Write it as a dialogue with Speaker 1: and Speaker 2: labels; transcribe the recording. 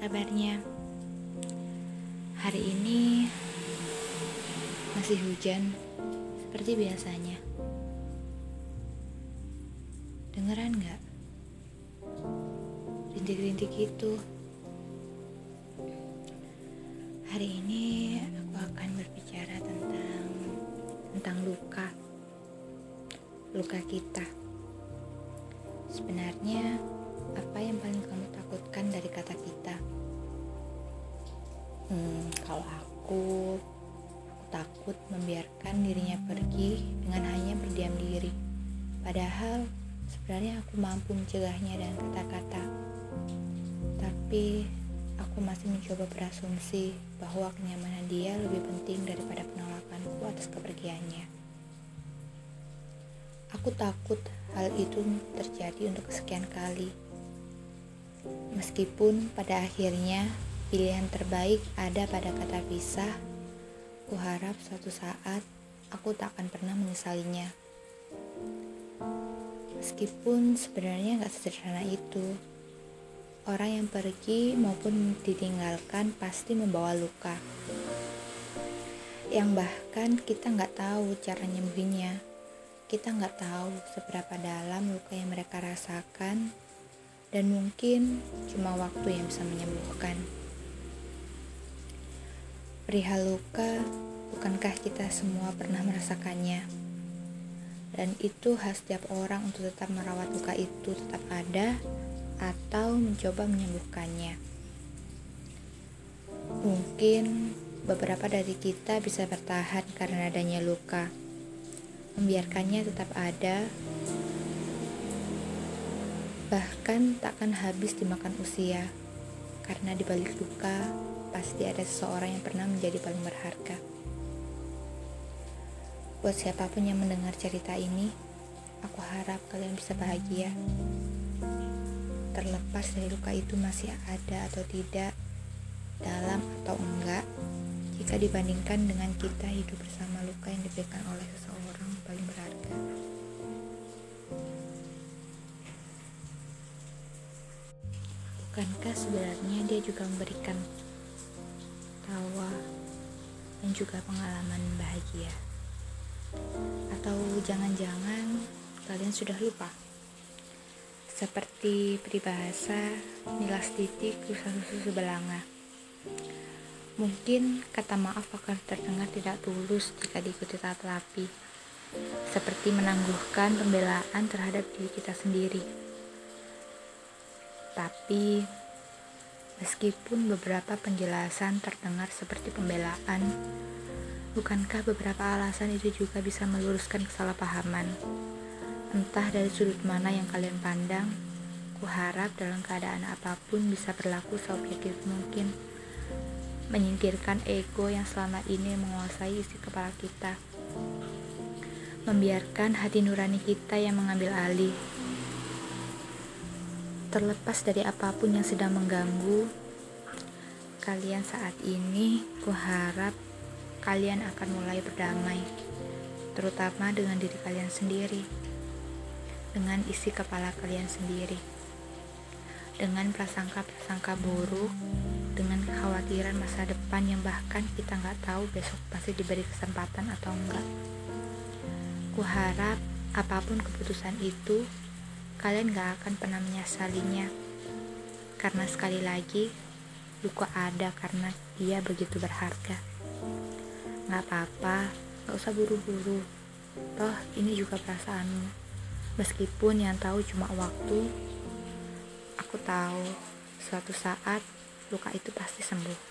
Speaker 1: Kabarnya? Hari ini masih hujan seperti biasanya. Dengeran nggak? Rintik-rintik itu. Hari ini aku akan berbicara tentang tentang luka. Luka kita. Sebenarnya apa yang paling kamu takutkan dari kata kita? Hmm, kalau aku, aku takut membiarkan dirinya pergi dengan hanya berdiam diri. Padahal sebenarnya aku mampu mencegahnya dengan kata-kata. Tapi aku masih mencoba berasumsi bahwa kenyamanan dia lebih penting daripada penolakanku atas kepergiannya. Aku takut hal itu terjadi untuk kesekian kali. Meskipun pada akhirnya pilihan terbaik ada pada kata pisah, ku harap suatu saat aku tak akan pernah menyesalinya. Meskipun sebenarnya gak sederhana itu, orang yang pergi maupun ditinggalkan pasti membawa luka. Yang bahkan kita nggak tahu cara nyembuhinnya. Kita nggak tahu seberapa dalam luka yang mereka rasakan dan mungkin cuma waktu yang bisa menyembuhkan. Perihal luka, bukankah kita semua pernah merasakannya? Dan itu hak setiap orang untuk tetap merawat luka itu tetap ada atau mencoba menyembuhkannya. Mungkin beberapa dari kita bisa bertahan karena adanya luka, membiarkannya tetap ada bahkan takkan habis dimakan usia karena di balik luka pasti ada seseorang yang pernah menjadi paling berharga. Buat siapa pun yang mendengar cerita ini aku harap kalian bisa bahagia. Terlepas dari luka itu masih ada atau tidak dalam atau enggak jika dibandingkan dengan kita hidup bersama luka yang diberikan oleh seseorang paling berharga Bukankah sebenarnya dia juga memberikan tawa dan juga pengalaman bahagia? Atau jangan-jangan kalian sudah lupa? Seperti peribahasa nilas titik usaha susu belanga. Mungkin kata maaf akan terdengar tidak tulus jika diikuti terapi, seperti menangguhkan pembelaan terhadap diri kita sendiri tapi, meskipun beberapa penjelasan terdengar seperti pembelaan, bukankah beberapa alasan itu juga bisa meluruskan kesalahpahaman? Entah dari sudut mana yang kalian pandang, ku harap dalam keadaan apa pun bisa berlaku seobjektif mungkin, menyingkirkan ego yang selama ini menguasai isi kepala kita, membiarkan hati nurani kita yang mengambil alih, Terlepas dari apa pun yang sedang mengganggu, kalian saat ini kuharap kalian akan mulai berdamai, terutama dengan diri kalian sendiri, dengan isi kepala kalian sendiri, dengan prasangka-prasangka buruk, dengan kekhawatiran masa depan yang bahkan kita nggak tahu besok pasti diberi kesempatan atau enggak. Kuharap apa pun keputusan itu kalian gak akan pernah menyesalinya. Karena sekali lagi, luka ada karena dia begitu berharga. Gak apa-apa, gak usah buru-buru. Toh, ini juga perasaanmu. Meskipun yang tahu cuma waktu, aku tahu suatu saat luka itu pasti sembuh.